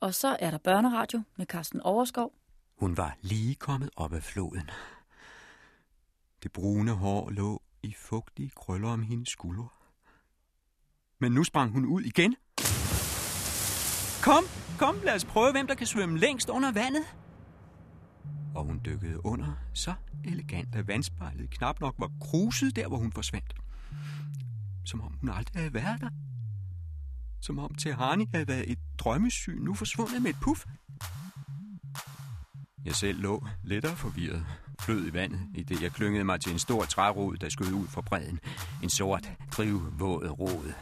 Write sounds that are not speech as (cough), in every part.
Og så er der børneradio med Carsten Overskov. Hun var lige kommet op af floden. Det brune hår lå i fugtige krøller om hendes skuldre. Men nu sprang hun ud igen. Kom, kom, lad os prøve, hvem der kan svømme længst under vandet. Og hun dykkede under så elegant, at vandspejlet knap nok var kruset der, hvor hun forsvandt. Som om hun aldrig havde været der. Som om Tehani havde været et drømmesyn, nu forsvundet med et puff. Jeg selv lå lettere forvirret, flød i vandet, i det jeg klyngede mig til en stor trærod, der skød ud fra bredden. En sort, drivvåd rod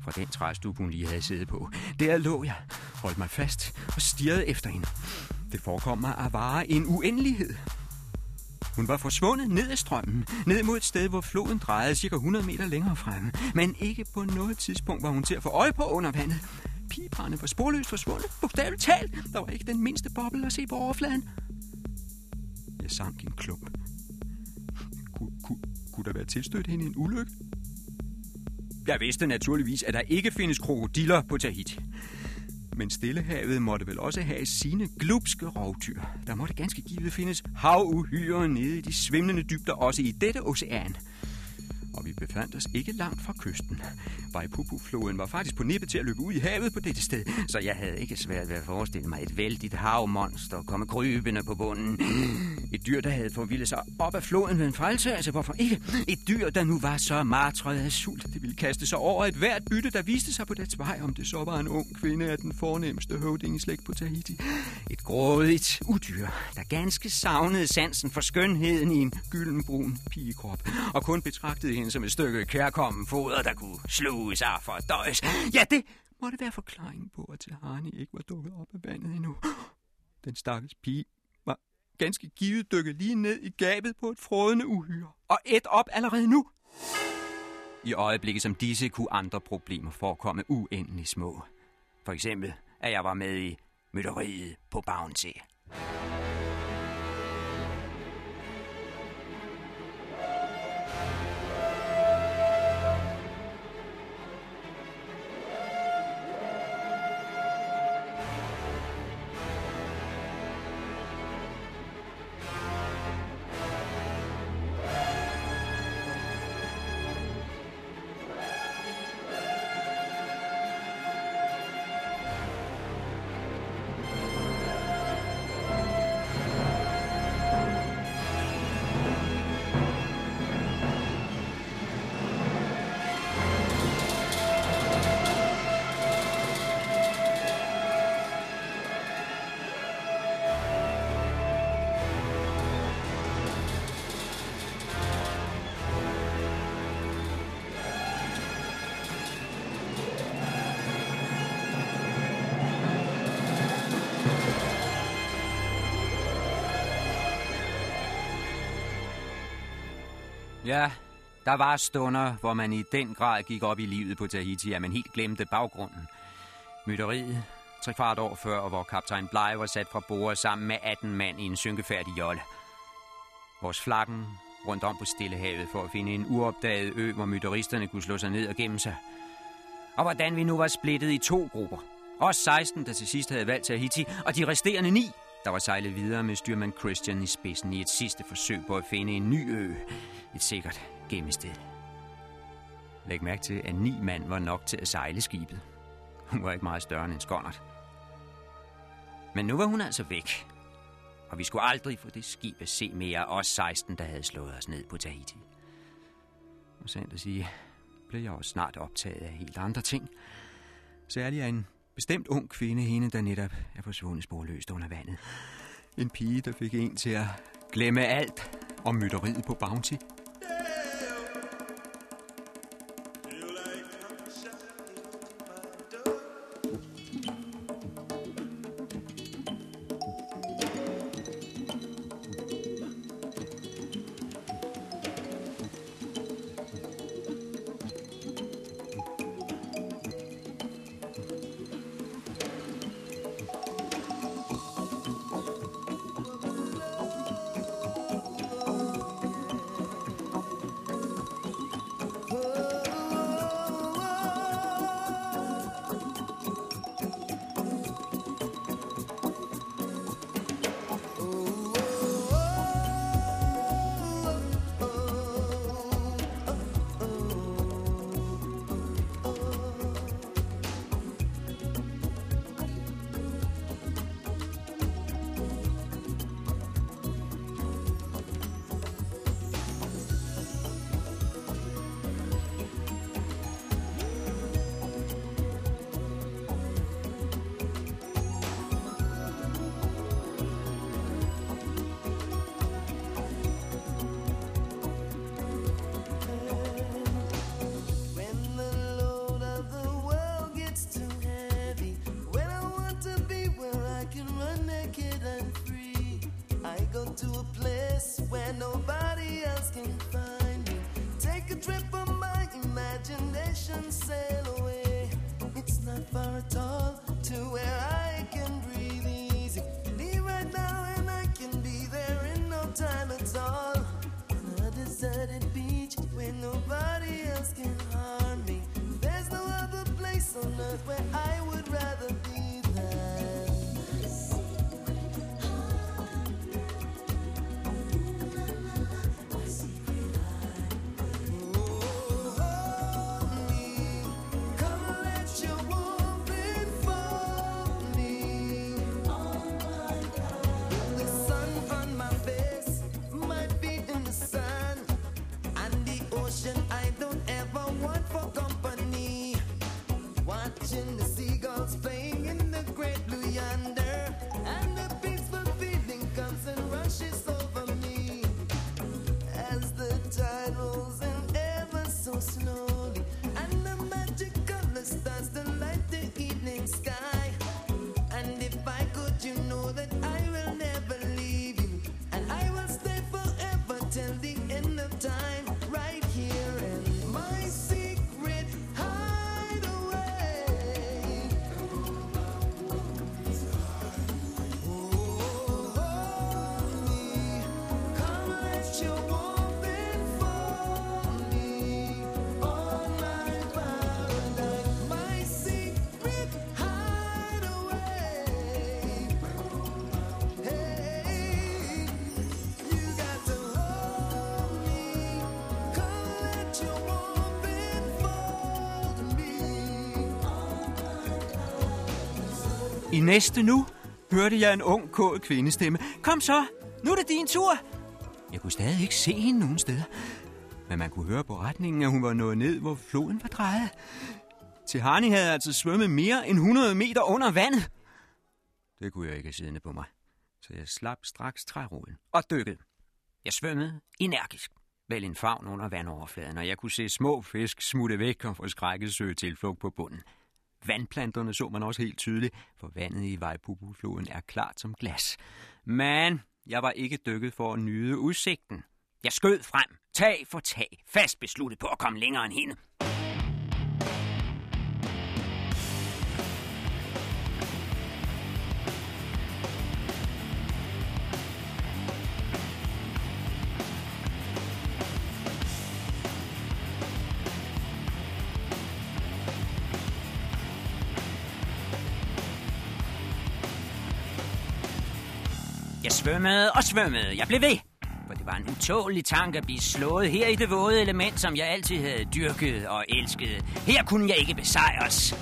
fra den træstup, hun lige havde siddet på. Der lå jeg, holdt mig fast og stirrede efter hende. Det forekom mig at vare en uendelighed. Hun var forsvundet ned ad strømmen, ned mod et sted, hvor floden drejede cirka 100 meter længere fremme. Men ikke på noget tidspunkt var hun til at få øje på under vandet. Pigebrændet var sporløst forsvundet, bogstaveligt talt. Der var ikke den mindste boble at se på overfladen. Jeg sank en klump. Kunne, kunne, kunne der være tilstødt hende en ulykke? Jeg vidste naturligvis, at der ikke findes krokodiller på Tahiti. Men Stillehavet måtte vel også have sine glupske rovdyr. Der måtte ganske givet findes havuhyre nede i de svimlende dybder, også i dette ocean og vi befandt os ikke langt fra kysten. Vaipupu-floden var faktisk på nippet til at løbe ud i havet på dette sted, så jeg havde ikke svært ved at forestille mig et vældigt havmonster komme krybende på bunden. Et dyr, der havde forvildet sig op af floden ved en fejltagelse. Hvorfor ikke? Et dyr, der nu var så martret af sult, det ville kaste sig over et hvert bytte, der viste sig på dets vej, om det så var en ung kvinde af den fornemmeste høvdingeslægt på Tahiti. Et grådigt udyr, der ganske savnede sansen for skønheden i en gyldenbrun pigekrop, og kun betragtede hende som et stykke kærkommen foder, der kunne sluge af for at døjes. Ja, det måtte være forklaringen på, at Tahani ikke var dukket op af vandet endnu. Den stakkels pige var ganske givet dykket lige ned i gabet på et frådende uhyre, og et op allerede nu. I øjeblikket som disse kunne andre problemer forekomme uendelig små. For eksempel, at jeg var med i mytteriet på Bounty. Ja, der var stunder, hvor man i den grad gik op i livet på Tahiti, at man helt glemte baggrunden. Mytteriet, tre kvart år før, hvor kaptajn Bly var sat fra bordet sammen med 18 mand i en synkefærdig jolle. Vores flakken rundt om på Stillehavet for at finde en uopdaget ø, hvor mytteristerne kunne slå sig ned og gemme sig. Og hvordan vi nu var splittet i to grupper. Os 16, der til sidst havde valgt Tahiti, og de resterende ni, der var sejlet videre med styrmand Christian i spidsen i et sidste forsøg på at finde en ny ø. Et sikkert gemmested. Læg mærke til, at ni mand var nok til at sejle skibet. Hun var ikke meget større end en skåndert. Men nu var hun altså væk. Og vi skulle aldrig få det skib at se mere os 16, der havde slået os ned på Tahiti. Og sandt at sige, blev jeg også snart optaget af helt andre ting. Særligt af en bestemt ung kvinde, hende der netop er forsvundet sporløst under vandet. En pige, der fik en til at glemme alt om mytteriet på Bounty. Næste nu hørte jeg en ung, kåd kvindestemme. Kom så, nu er det din tur. Jeg kunne stadig ikke se hende nogen steder. Men man kunne høre på retningen, at hun var nået ned, hvor floden var drejet. Til havde altså svømmet mere end 100 meter under vandet. Det kunne jeg ikke siddende på mig. Så jeg slap straks træroden og dykkede. Jeg svømmede energisk. Vel en favn under vandoverfladen, og jeg kunne se små fisk smutte væk og få skrækket søge tilflugt på bunden. Vandplanterne så man også helt tydeligt, for vandet i Vejpupufloden er klart som glas. Men jeg var ikke dykket for at nyde udsigten. Jeg skød frem, tag for tag, fast besluttet på at komme længere end hende. Svømmede og svømmede. Jeg blev ved. For det var en utålig tanke at blive slået her i det våde element, som jeg altid havde dyrket og elsket. Her kunne jeg ikke besejres.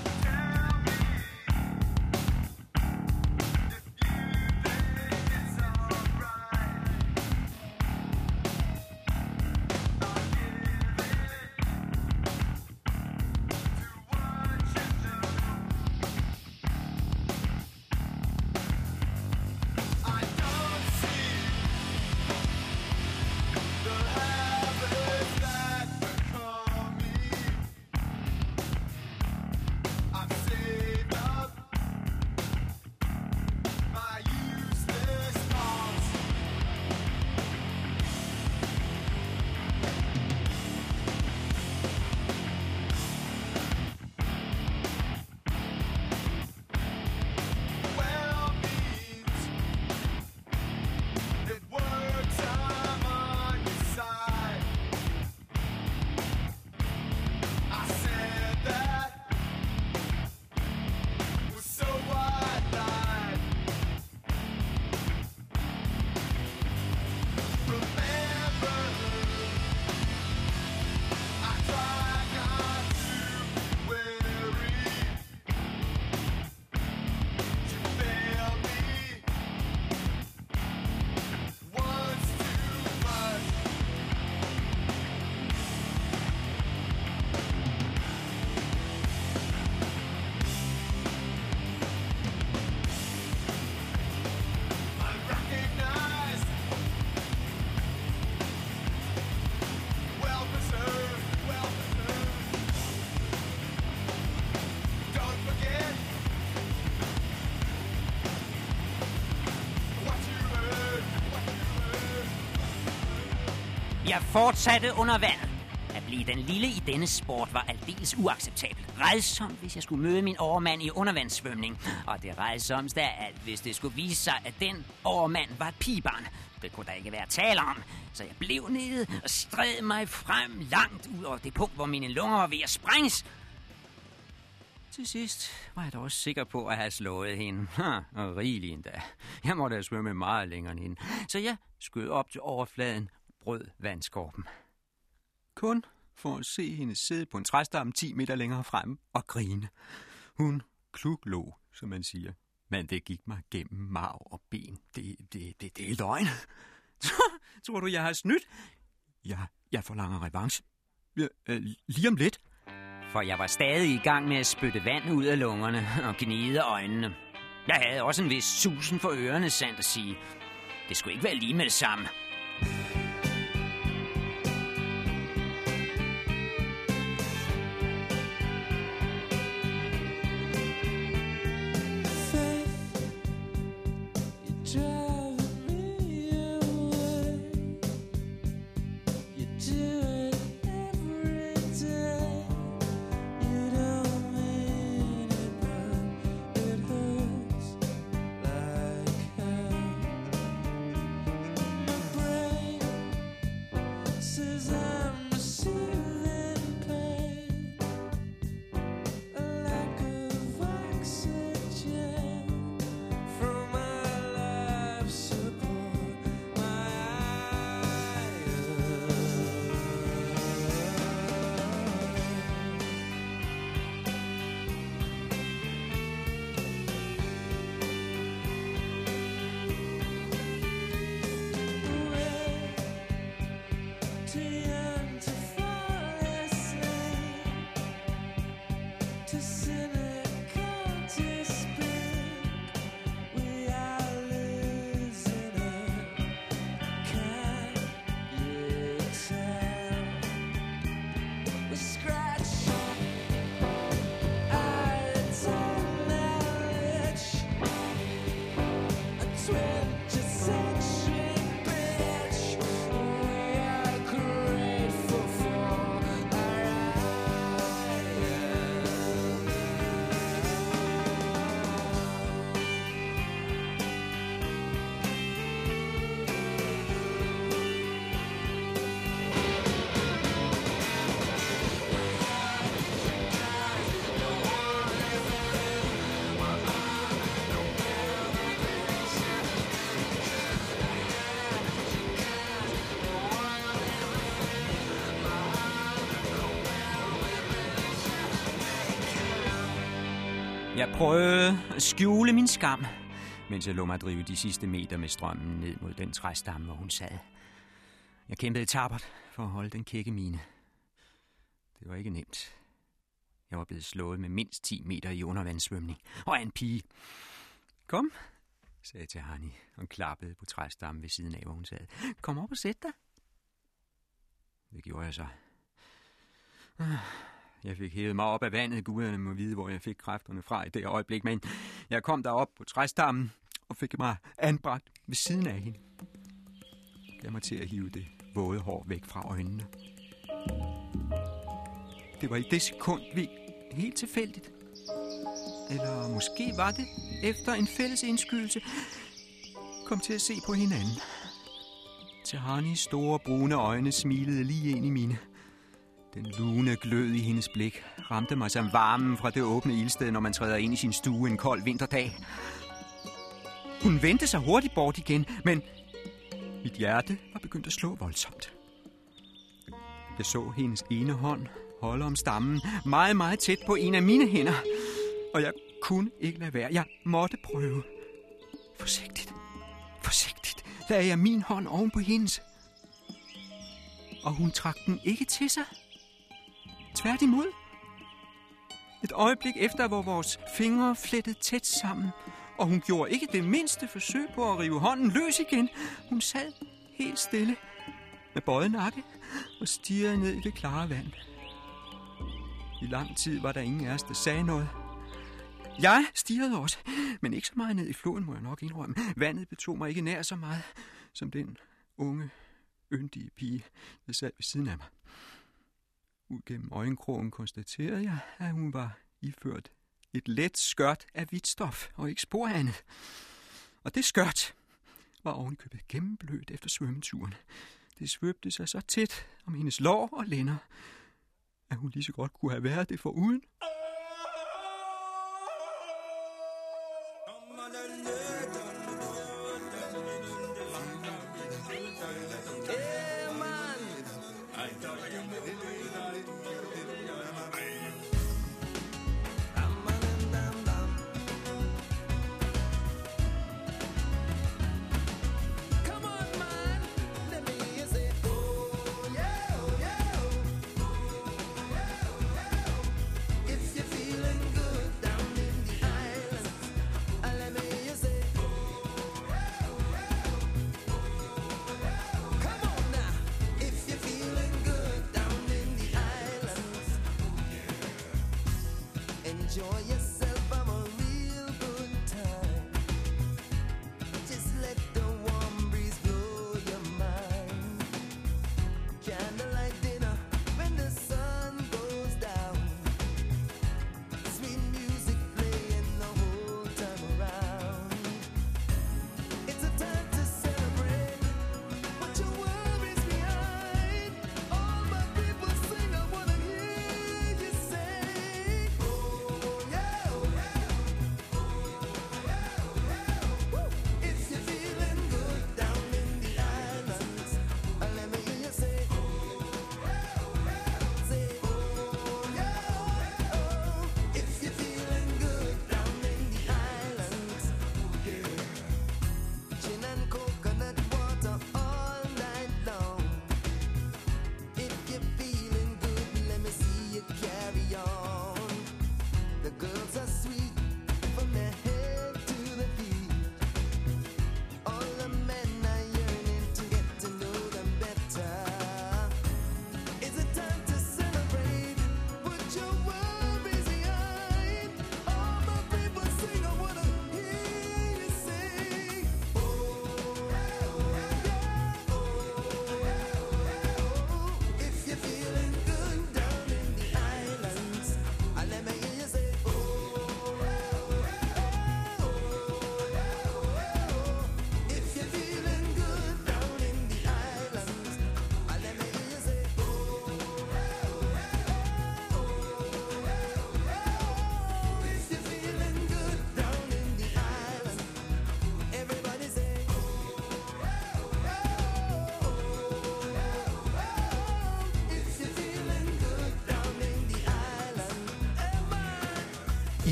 Fortsatte under vand. At blive den lille i denne sport var aldeles uacceptabelt. Rejsomt, hvis jeg skulle møde min overmand i undervandssvømning. Og det rejsomste af alt, hvis det skulle vise sig, at den overmand var et pibarn. Det kunne der ikke være tale om. Så jeg blev nede og stred mig frem langt ud over det punkt, hvor mine lunger var ved at sprænges. Til sidst var jeg da også sikker på at have slået hende. (laughs) Ha, og rigeligt endda. Jeg måtte have svømme meget længere end hende. Så jeg skød op til overfladen, brød vandskorpen. Kun for at se hende sidde på en træstamme 10 meter længere frem og grine. Hun kluglå, som man siger. Men det gik mig gennem marv og ben. Det, det, det, det er løgn. (laughs) Tror du, jeg har snydt? Jeg, jeg forlanger revanche. Ja, øh, lige om lidt. For jeg var stadig i gang med at spytte vand ud af lungerne og gnide øjnene. Jeg havde også en vis susen for ørerne, sandt at sige. Det skulle ikke være lige med det samme. Prøvede at skjule min skam, mens jeg lå mig drive de sidste meter med strømmen ned mod den træstamme, hvor hun sad. Jeg kæmpede tabert for at holde den kække mine. Det var ikke nemt. Jeg var blevet slået med mindst 10 meter i undervandssvømning. Og en pige. Kom, sagde jeg til Hani og klappede på træstammen ved siden af, hvor hun sad. Kom op og sæt dig. Det gjorde jeg så. Jeg fik hævet mig op af vandet. Guderne må vide, hvor jeg fik kræfterne fra i det øjeblik. Men jeg kom derop på træstammen og fik mig anbragt ved siden af hende. Gav mig til at hive det våde hår væk fra øjnene. Det var i det sekund, vi helt tilfældigt. Eller måske var det efter en fælles indskydelse, kom til at se på hinanden. Tahanis store brune øjne smilede lige ind i mine. Den lune glød i hendes blik ramte mig som varmen fra det åbne ildsted, når man træder ind i sin stue en kold vinterdag. Hun vendte sig hurtigt bort igen, men mit hjerte var begyndt at slå voldsomt. Jeg så hendes ene hånd holde om stammen meget, meget tæt på en af mine hænder, og jeg kunne ikke lade være. Jeg måtte prøve. Forsigtigt, forsigtigt lagde jeg min hånd oven på hendes. Og hun trak den ikke til sig. Tværtimod. Et øjeblik efter, hvor vores fingre flettede tæt sammen, og hun gjorde ikke det mindste forsøg på at rive hånden løs igen. Hun sad helt stille med bøjet nakke og stirrede ned i det klare vand. I lang tid var der ingen af os, der sagde noget. Jeg stirrede også, men ikke så meget ned i floden, må jeg nok indrømme. Vandet betog mig ikke nær så meget som den unge, yndige pige, der sad ved siden af mig. Ud gennem øjenkrogen konstaterede jeg, at hun var iført et let skørt af hvidt stof og ikke spor andet. Og det skørt var ovenkøbet gennemblødt efter svømmeturen. Det svøbte sig så tæt om hendes lår og lænder, at hun lige så godt kunne have været det for uden.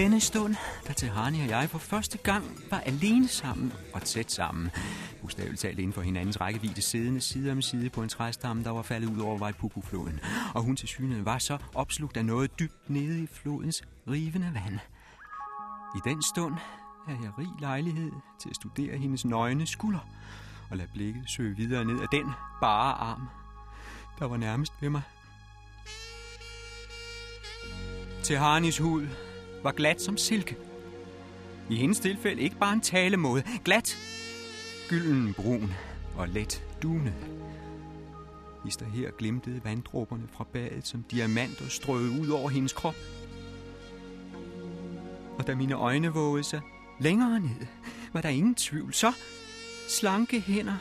Denne stund, da Tehani og jeg for første gang var alene sammen og tæt sammen, bogstaveligt talt inden for hinandens rækkevidde, siddende side om side på en træstamme, der var faldet ud over Vejpupufloden. og hun til synet var så opslugt af noget dybt nede i flodens rivende vand. I den stund er jeg rig lejlighed til at studere hendes nøgne skulder, og lade blikket søge videre ned af den bare arm, der var nærmest ved mig. Tehanis hud var glat som silke. I hendes tilfælde ikke bare en talemåde. Glat, gylden brun og let dunet. Hister her glimtede vanddråberne fra badet som diamanter strøget ud over hendes krop. Og da mine øjne vågede sig længere ned, var der ingen tvivl. Så slanke hænder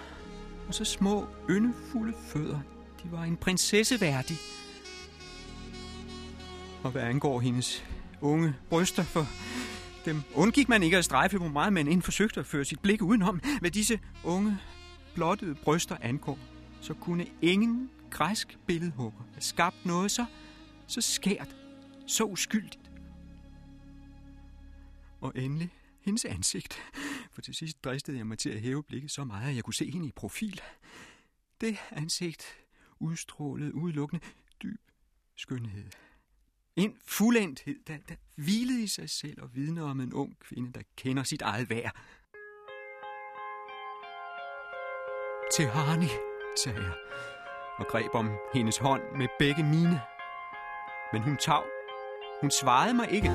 og så små, yndefulde fødder. De var en prinsesse værdig. Og hvad angår hendes unge bryster, for dem undgik man ikke at strejfe på meget, men end forsøgte at føre sit blik udenom, hvad disse unge, blottede bryster angår. Så kunne ingen græsk billedhugger have skabt noget så, så skært, så uskyldigt. Og endelig hendes ansigt, for til sidst dristede jeg mig til at hæve blikket så meget, at jeg kunne se hende i profil. Det ansigt udstrålede udelukkende dyb skønhed. En fuldendthed, der, der hvilede i sig selv og vidner om en ung kvinde, der kender sit eget værd. Til Harni, sagde jeg, og greb om hendes hånd med begge mine. Men hun tav. Hun svarede mig ikke.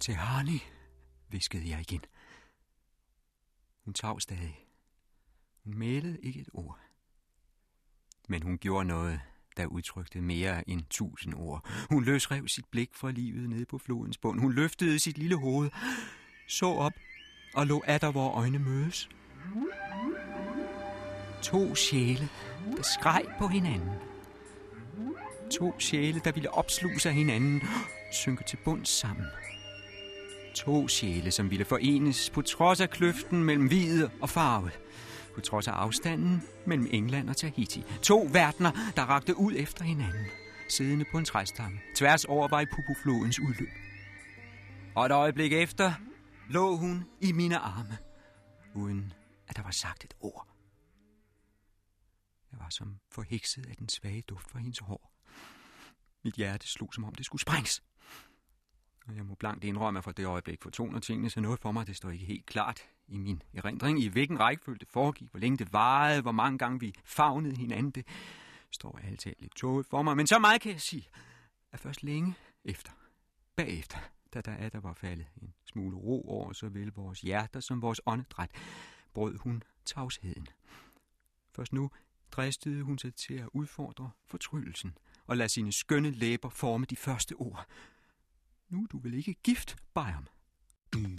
Til Harni, viskede jeg igen. Hun tav stadig. Hun mælede ikke et ord. Men hun gjorde noget, der udtrykte mere end tusind ord. Hun løsrev sit blik fra livet nede på flodens bund. Hun løftede sit lille hoved, så op og lå der, hvor øjne mødes. To sjæle, der skreg på hinanden. To sjæle, der ville opsluge sig hinanden, synke til bund sammen. To sjæle, som ville forenes på trods af kløften mellem hvide og farvet. På trods af afstanden mellem England og Tahiti. To verdener, der rakte ud efter hinanden. Siddende på en træstamme. Tværs over Vejpupu-flodens udløb. Og et øjeblik efter lå hun i mine arme. Uden at der var sagt et ord. Jeg var som forhekset af den svage duft fra hendes hår. Mit hjerte slog, som om det skulle sprænges. Og jeg må blankt indrømme, at fra det øjeblik fortoner tingene så noget for mig, det står ikke helt klart i min erindring, i hvilken rækkefølge det foregik, hvor længe det varede, hvor mange gange vi fagnede hinanden. Det står altid lidt tåget for mig, men så meget kan jeg sige, at først længe efter, bagefter, da der er der var faldet en smule ro over såvel vores hjerter som vores åndedræt, brød hun tavsheden. Først nu dristede hun sig til at udfordre fortryllelsen og lade sine skønne læber forme de første ord. Nu er du vel ikke gift, Bayern? Mm.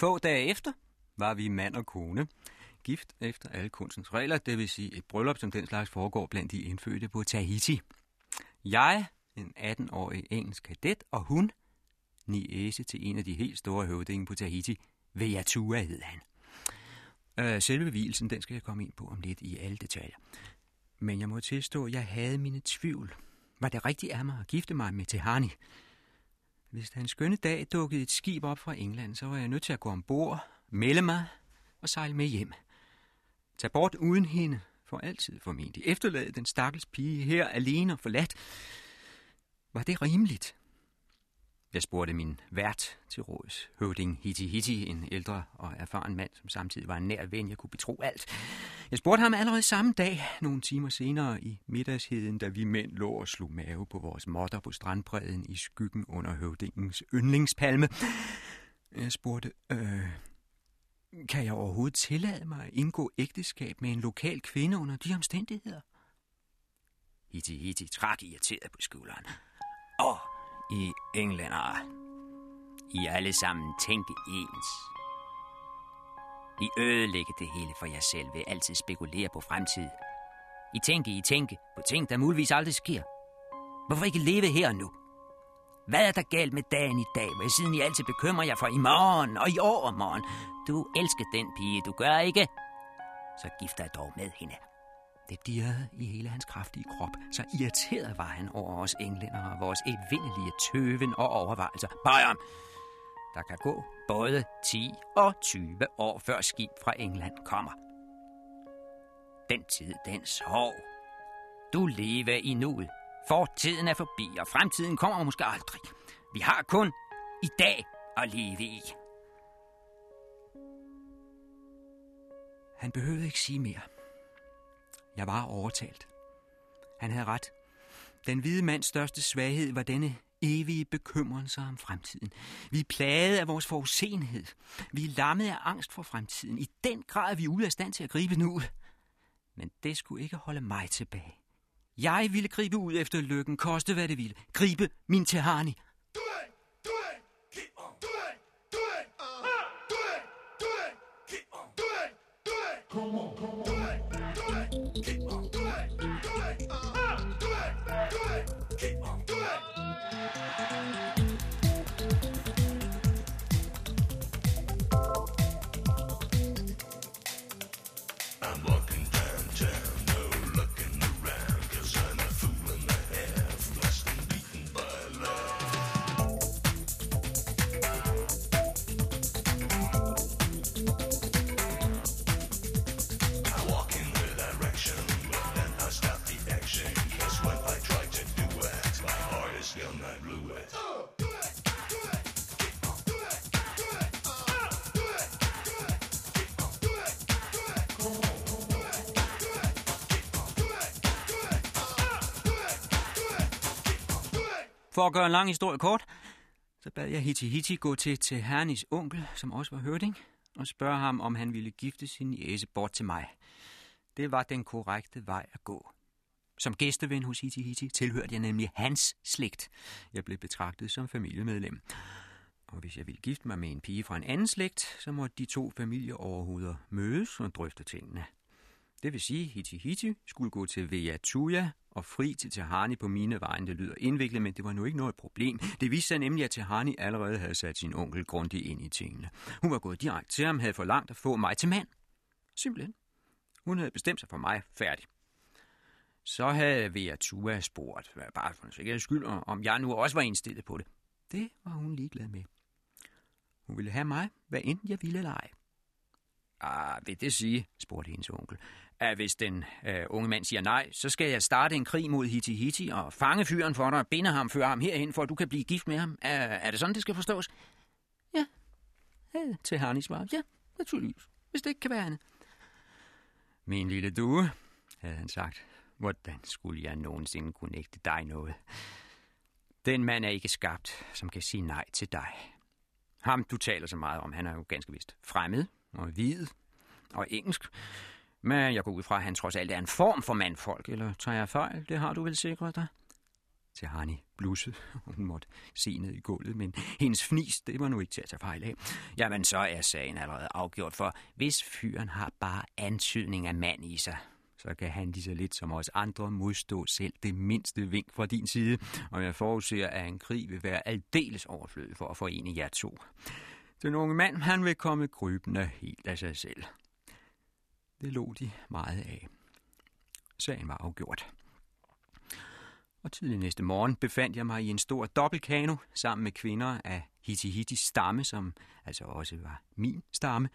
Få dage efter var vi mand og kone. Gift efter alle kunstens regler, det vil sige et bryllup, som den slags foregår blandt de indfødte på Tahiti. Jeg, en 18-årig engelsk kadet, og hun, niese til en af de helt store høvdinge på Tahiti, Vejatua hed han. Øh, selve hvilesen, den skal jeg komme ind på om lidt i alle detaljer. Men jeg må tilstå, at jeg havde mine tvivl. Var det rigtigt af mig at gifte mig med Tehani? Hvis der en skønne dag dukkede et skib op fra England, så var jeg nødt til at gå ombord, melde mig og sejle med hjem. Tag bort uden hende, for altid formentlig. Efterlade den stakkels pige her alene og forladt. Var det rimeligt? Jeg spurgte min vært til råds, høvding Hiti Hiti, en ældre og erfaren mand, som samtidig var en nær ven, jeg kunne betro alt. Jeg spurgte ham allerede samme dag, nogle timer senere i middagsheden, da vi mænd lå og slog mave på vores modder på strandbredden i skyggen under høvdingens yndlingspalme. Jeg spurgte, øh, kan jeg overhovedet tillade mig at indgå ægteskab med en lokal kvinde under de omstændigheder? Hiti Hiti trak irriteret på skulderen. Åh, i englænder. I er alle sammen tænke ens. I ødelægge det hele for jer selv ved altid spekulere på fremtid. I tænke, I tænke på ting, der muligvis aldrig sker. Hvorfor ikke leve her og nu? Hvad er der galt med dagen i dag, hvor siden I altid bekymrer jer for i morgen og i overmorgen? Du elsker den pige, du gør ikke? Så gift dig dog med hende. Det dirrede i hele hans kraftige krop, så irriteret var han over os englænder og vores evindelige tøven og overvejelser. Bayern, der kan gå både 10 og 20 år før skib fra England kommer. Den tid, den sov. Du lever i nuet. Fortiden er forbi, og fremtiden kommer måske aldrig. Vi har kun i dag at leve i. Han behøvede ikke sige mere. Jeg var overtalt. Han havde ret. Den hvide mands største svaghed var denne evige bekymren sig om fremtiden. Vi er plaget af vores forudsenhed. Vi er lammet af angst for fremtiden. I den grad er vi ude af stand til at gribe nu. Men det skulle ikke holde mig tilbage. Jeg ville gribe ud efter lykken, koste hvad det ville. Gribe min Tehani. Come on, come on. For at gøre en lang historie kort, så bad jeg Hiti Hiti gå til, Tehernis onkel, som også var hørding, og spørge ham, om han ville gifte sin jæse bort til mig. Det var den korrekte vej at gå. Som gæsteven hos Hiti Hiti tilhørte jeg nemlig hans slægt. Jeg blev betragtet som familiemedlem. Og hvis jeg ville gifte mig med en pige fra en anden slægt, så måtte de to familieoverhoveder mødes og drøfte tingene. Det vil sige, Hiti Hiti skulle gå til Veatuya og fri til Tehani på mine vegne. Det lyder indviklet, men det var nu ikke noget problem. Det viste sig nemlig, at Tehani allerede havde sat sin onkel grundigt ind i tingene. Hun var gået direkte til ham, havde forlangt at få mig til mand. Simpelthen. Hun havde bestemt sig for mig færdig. Så havde Veatua spurgt, bare for en sikkerheds skyld, om jeg nu også var indstillet på det. Det var hun ligeglad med. Hun ville have mig, hvad enten jeg ville eller ej. Ah, vil det sige, spurgte hendes onkel, at hvis den øh, unge mand siger nej, så skal jeg starte en krig mod Hiti Hiti og fange fyren for dig og binde ham, føre ham herhen, for at du kan blive gift med ham. Er, er det sådan, det skal forstås? Ja, ja til Harnis svar. Ja, naturligvis, hvis det ikke kan være andet. Min lille due, havde han sagt, hvordan skulle jeg nogensinde kunne nægte dig noget? Den mand er ikke skabt, som kan sige nej til dig. Ham, du taler så meget om, han er jo ganske vist fremmed og hvid og engelsk. Men jeg går ud fra, at han trods alt er en form for mandfolk, eller tager jeg fejl? Det har du vel sikret dig? til Hani blussede. (laughs) Hun måtte se ned i gulvet, men hendes fnis, det var nu ikke til at tage fejl af. Jamen, så er sagen allerede afgjort, for hvis fyren har bare antydning af mand i sig, så kan han lige så lidt som os andre modstå selv det mindste vink fra din side, og jeg forudser, at en krig vil være aldeles overflødig for at forene jer to. Den unge mand, han vil komme krybende helt af sig selv. Det lå de meget af. Sagen var afgjort. Og tidlig næste morgen befandt jeg mig i en stor dobbeltkano sammen med kvinder af Hitihitis stamme, som altså også var min stamme,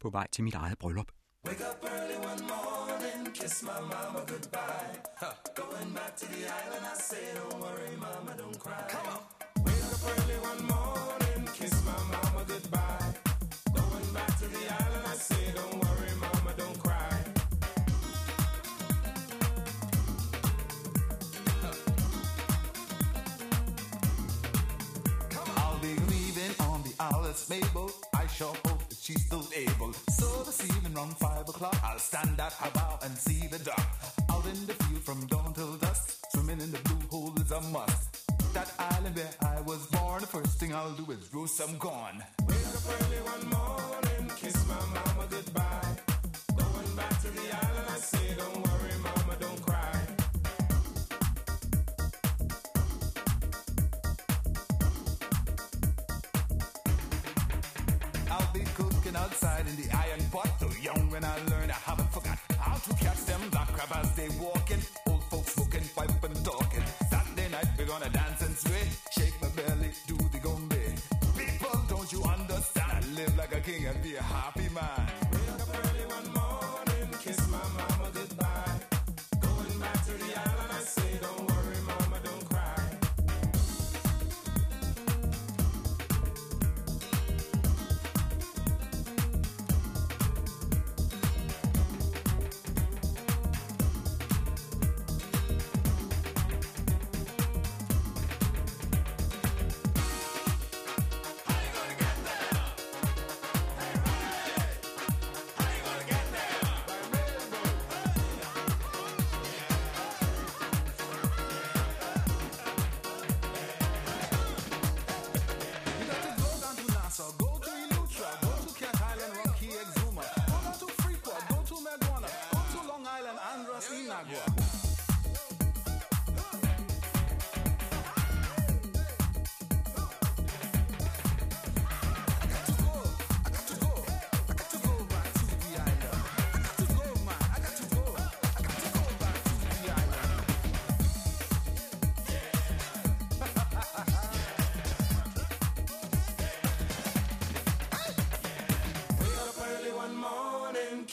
på vej til mit eget bryllup. Wake up early one morning, kiss my mama goodbye. Huh. Going back to the island, I say, don't worry, mama, don't cry. Come on. Wake up early one morning, kiss my mama goodbye. Going back to the island, I say, don't worry, Alice Mabel. I sure hope that she's still able. So this evening around five o'clock, I'll stand at her bow and see the duck. Out in the field from dawn till dusk, swimming in the blue hole is a must. That island where I was born, the first thing I'll do is roast some corn. Wake up early one morning, kiss my mama goodbye. Going back to the island, I say, don't worry, mama, outside in the iron pot. So young when I learned, I haven't forgot how to catch them black crab as they walking. Old folks smoking, pipe and talking. Saturday night we're gonna dance and sway. Shake my belly, do the gombe. People, don't you understand? I live like a king and be a happy man. Wake up early one morning, kiss my mama goodbye.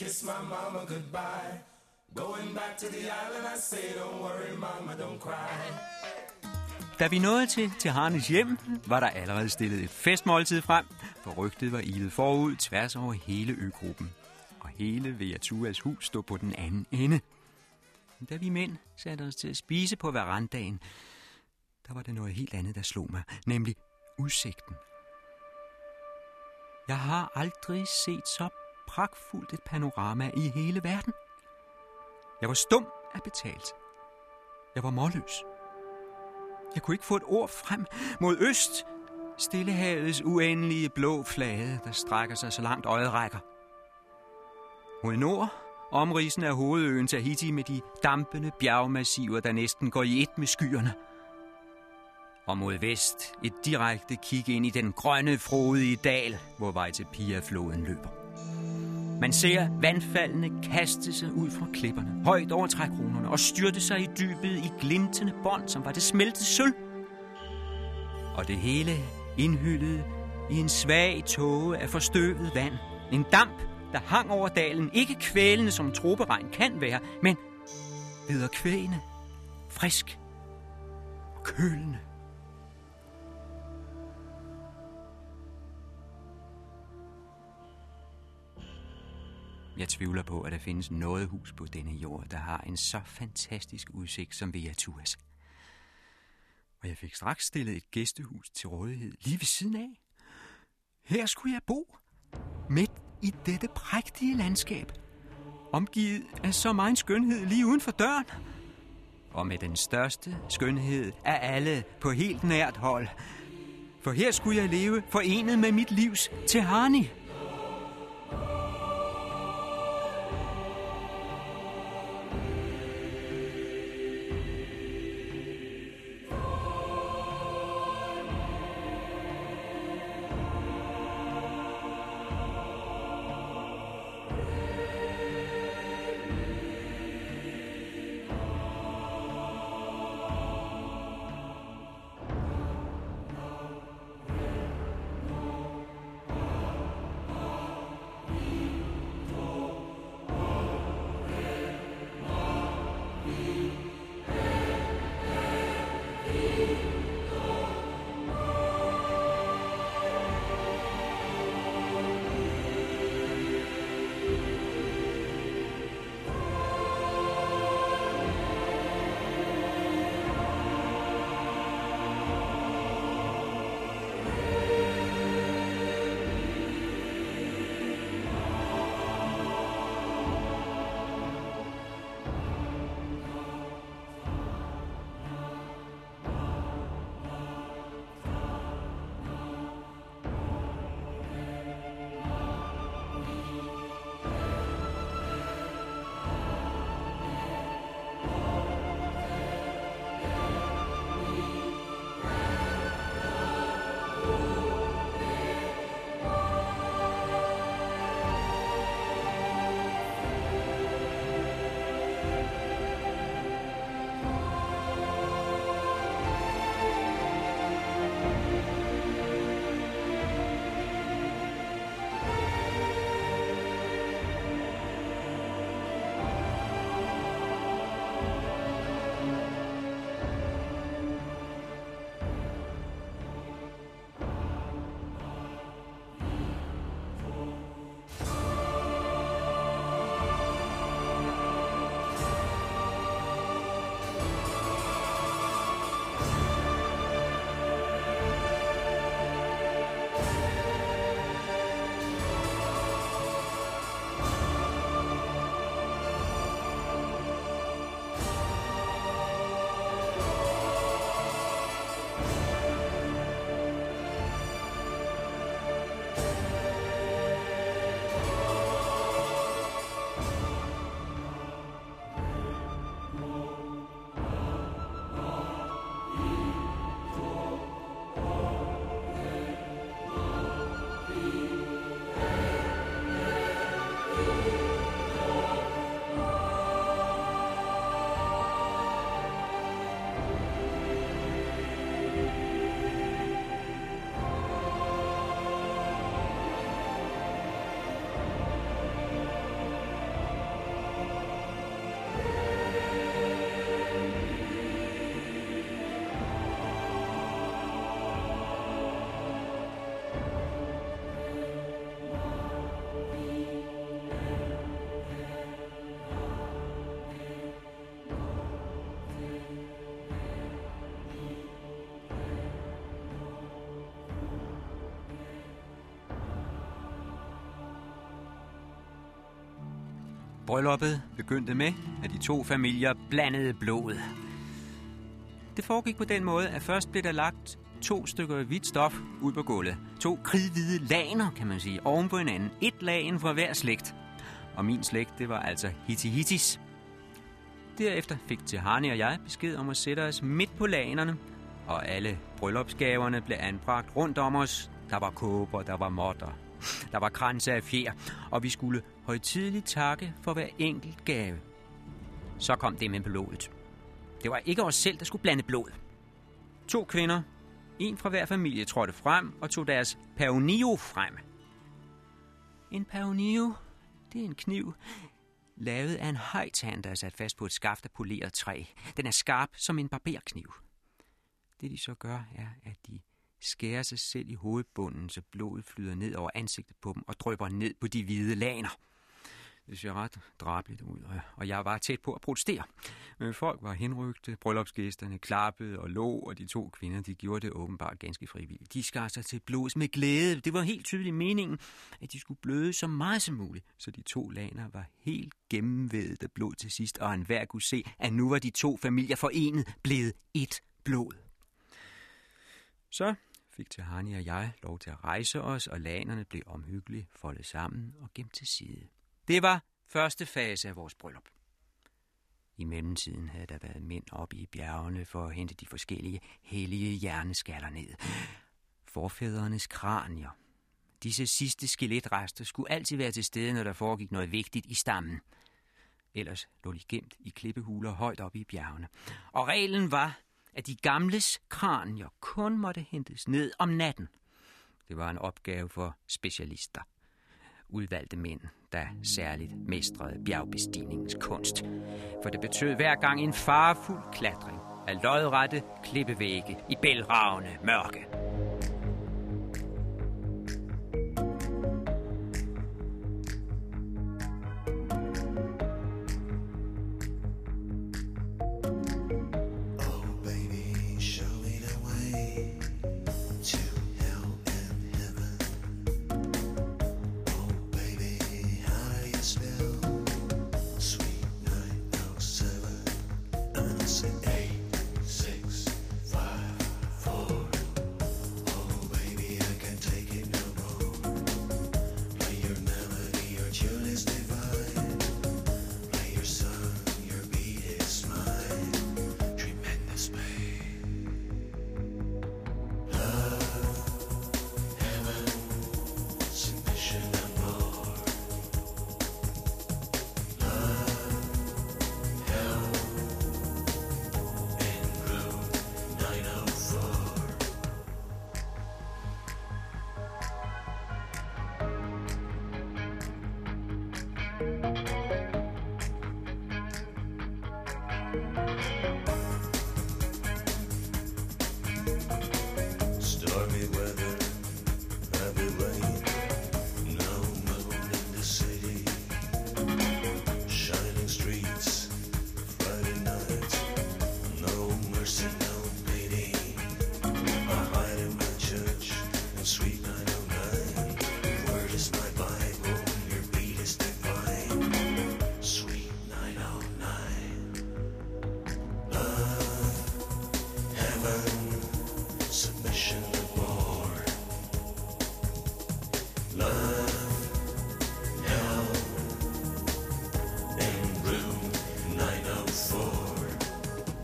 Kiss my mama goodbye. Going back to the island, I say, don't worry, mama, don't cry. Da vi nåede til, til hjem, var der allerede stillet et festmåltid frem, for rygtet var ilet forud tværs over hele øgruppen. Og hele Veatuas hus stod på den anden ende. Da vi mænd satte os til at spise på verandaen, der var det noget helt andet, der slog mig, nemlig udsigten. Jeg har aldrig set så pragtfuldt et panorama i hele verden. Jeg var stum af betalt. Jeg var målløs. Jeg kunne ikke få et ord frem mod øst. Stillehavets uendelige blå flade, der strækker sig så langt øjet rækker. Mod nord, omrisen af hovedøen Tahiti med de dampende bjergmassiver, der næsten går i et med skyerne. Og mod vest et direkte kig ind i den grønne, frodige dal, hvor vej til Pia-floden løber. Man ser vandfaldene kaste sig ud fra klipperne, højt over trækronerne og styrte sig i dybet i glintende bånd, som var det smeltede sølv. Og det hele indhyllet i en svag tåge af forstøvet vand. En damp, der hang over dalen, ikke kvælende som troberegn kan være, men kvægende, frisk og kølende. Jeg tvivler på, at der findes noget hus på denne jord, der har en så fantastisk udsigt som Veatuas. Og jeg fik straks stillet et gæstehus til rådighed lige ved siden af. Her skulle jeg bo, midt i dette prægtige landskab, omgivet af så meget skønhed lige uden for døren. og med den største skønhed af alle på helt nært hold. For her skulle jeg leve forenet med mit livs til Brylluppet begyndte med, at de to familier blandede blodet. Det foregik på den måde, at først blev der lagt to stykker hvidt stof ud på gulvet. To kridhvide laner, kan man sige, oven på hinanden. Et lagen fra hver slægt. Og min slægt, det var altså Hittihitis. Derefter fik Tehani og jeg besked om at sætte os midt på lanerne, og alle bryllupsgaverne blev anbragt rundt om os. Der var kåber, der var modder, der var kranse af fjer, og vi skulle højtidligt takke for hver enkelt gave. Så kom det med blodet. Det var ikke os selv, der skulle blande blod. To kvinder, en fra hver familie, trådte frem og tog deres paunio frem. En paunio, det er en kniv, lavet af en hejtand, der er sat fast på et skaft af poleret træ. Den er skarp som en barberkniv. Det de så gør, er, at de skærer sig selv i hovedbunden, så blodet flyder ned over ansigtet på dem og drypper ned på de hvide laner. Det ser ret drabligt ud, og jeg var tæt på at protestere. Men folk var henrygte, bryllupsgæsterne klappede og lå, og de to kvinder de gjorde det åbenbart ganske frivilligt. De skar sig til blods med glæde. Det var helt tydeligt meningen, at de skulle bløde så meget som muligt, så de to laner var helt gennemvedet af blod til sidst, og enhver kunne se, at nu var de to familier forenet blevet et blod. Så fik Tahani og jeg lov til at rejse os, og lanerne blev omhyggeligt foldet sammen og gemt til side. Det var første fase af vores bryllup. I mellemtiden havde der været mænd oppe i bjergene for at hente de forskellige hellige hjerneskaller ned. Forfædrenes kranier. Disse sidste skeletrester skulle altid være til stede, når der foregik noget vigtigt i stammen. Ellers lå de gemt i klippehuler højt oppe i bjergene. Og reglen var, at de gamles kranier kun måtte hentes ned om natten. Det var en opgave for specialister. Udvalgte mænd, der særligt mestrede bjergbestigningens kunst. For det betød hver gang en farefuld klatring af lodrette klippevægge i bælragende mørke.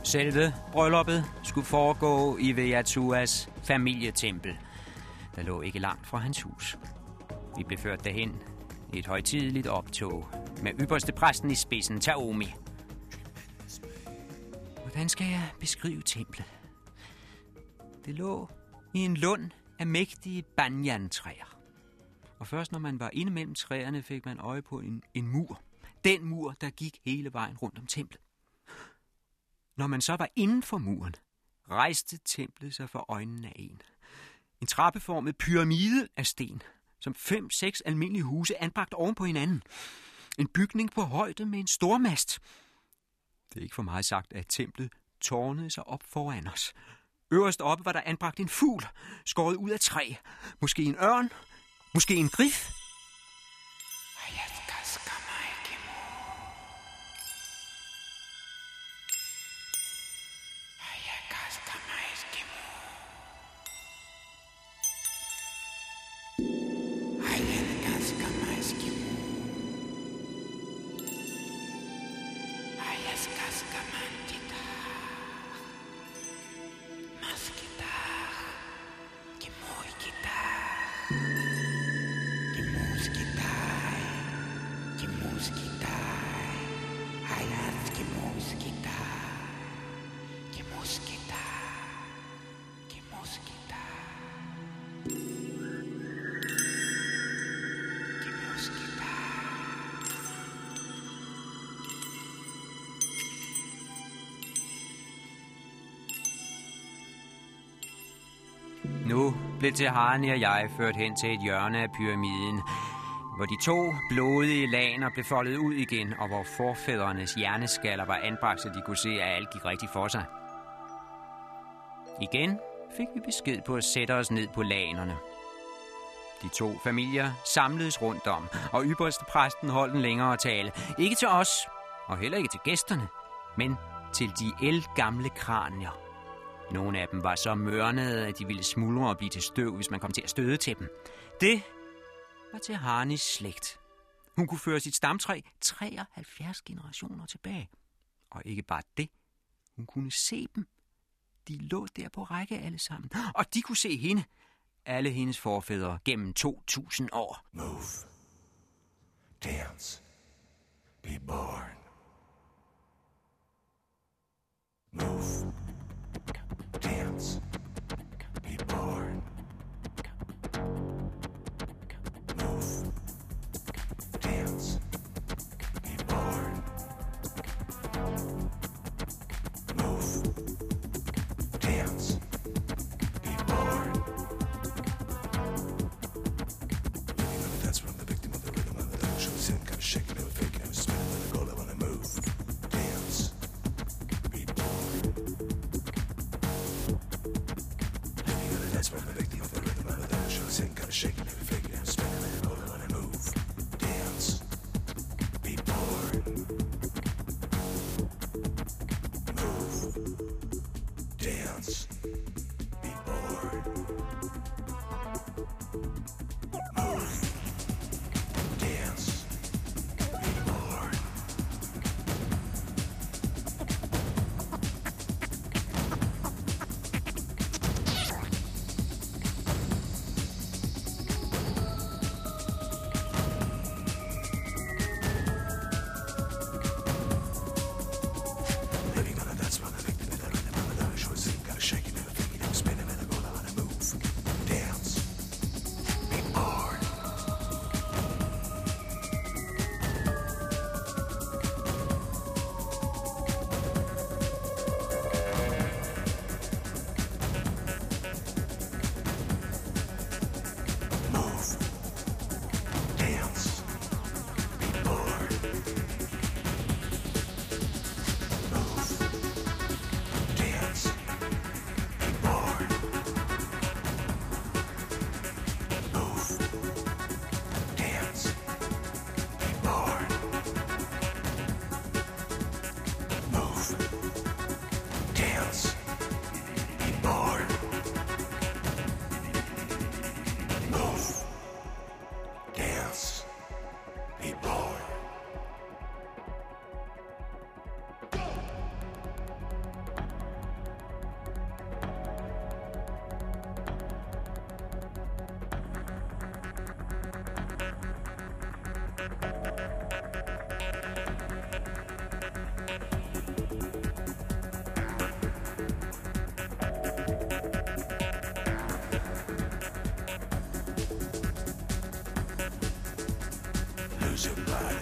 Selve brylluppet skulle foregå i Veatuas familietempel, der lå ikke langt fra hans hus. Vi blev ført derhen i et højtideligt optog med ypperste præsten i spidsen, Taomi. Hvordan skal jeg beskrive templet? Det lå i en lund af mægtige banyan-træer. Og først når man var inde mellem træerne, fik man øje på en, en mur. Den mur, der gik hele vejen rundt om templet. Når man så var inden for muren, rejste templet sig for øjnene af en. En trappeformet pyramide af sten, som fem-seks almindelige huse anbragt oven på hinanden. En bygning på højde med en stor mast. Det er ikke for meget sagt, at templet tårnede sig op foran os. Øverst oppe var der anbragt en fugl, skåret ud af træ. Måske en ørn, måske en grif, blev Tehani og jeg ført hen til et hjørne af pyramiden, hvor de to blodige laner blev foldet ud igen, og hvor forfædrenes hjerneskaller var anbragt, så de kunne se, at alt gik rigtigt for sig. Igen fik vi besked på at sætte os ned på lanerne. De to familier samledes rundt om, og ypperste præsten holdt en længere tale. Ikke til os, og heller ikke til gæsterne, men til de elgamle kranier. Nogle af dem var så mørnede, at de ville smuldre og blive til støv, hvis man kom til at støde til dem. Det var til Harnis slægt. Hun kunne føre sit stamtræ 73 generationer tilbage. Og ikke bare det, hun kunne se dem. De lå der på række alle sammen, og de kunne se hende, alle hendes forfædre, gennem 2000 år. Move. Dance. Be born. Move. Dance. Illusion by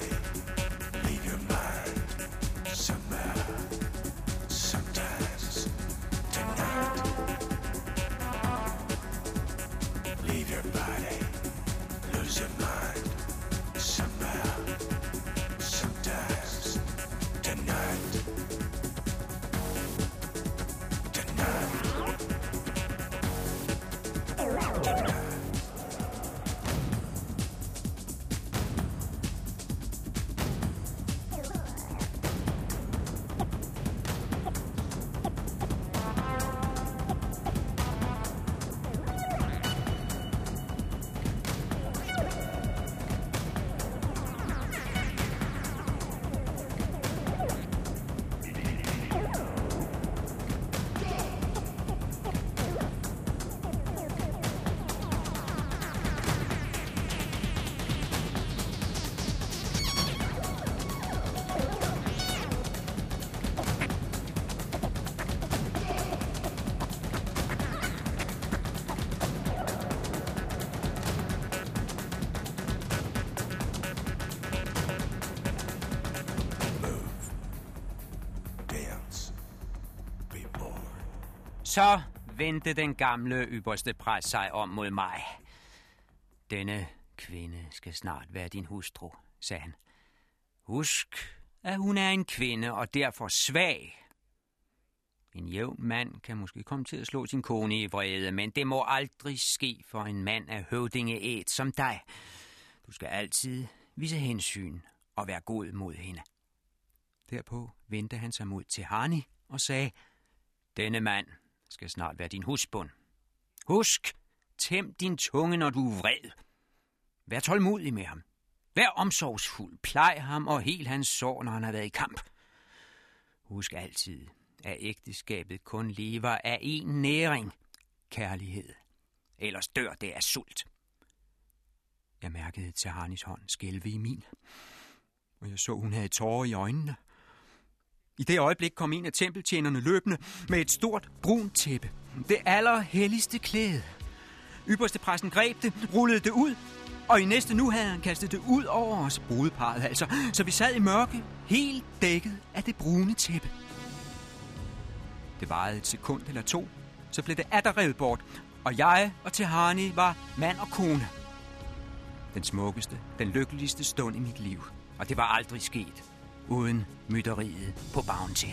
Så vendte den gamle ypperste præst sig om mod mig. Denne kvinde skal snart være din hustru, sagde han. Husk, at hun er en kvinde og derfor svag. En jævn mand kan måske komme til at slå sin kone i vrede, men det må aldrig ske for en mand af høvdingeæt som dig. Du skal altid vise hensyn og være god mod hende. Derpå vendte han sig mod til Hani og sagde, Denne mand skal snart være din husbund. Husk, tæm din tunge, når du er vred. Vær tålmodig med ham. Vær omsorgsfuld. Plej ham og hel hans sår, når han har været i kamp. Husk altid, at ægteskabet kun lever af en næring. Kærlighed. Ellers dør det af sult. Jeg mærkede Tahanis hånd skælve i min, og jeg så, hun havde tårer i øjnene. I det øjeblik kom en af tempeltjenerne løbende med et stort brunt tæppe. Det allerhelligste klæde. Ypperste præsten greb det, rullede det ud, og i næste nu havde han kastet det ud over os, brudeparet altså, så vi sad i mørke, helt dækket af det brune tæppe. Det varede et sekund eller to, så blev det atterrevet bort, og jeg og Tehani var mand og kone. Den smukkeste, den lykkeligste stund i mit liv, og det var aldrig sket uden mytteriet på Bounty.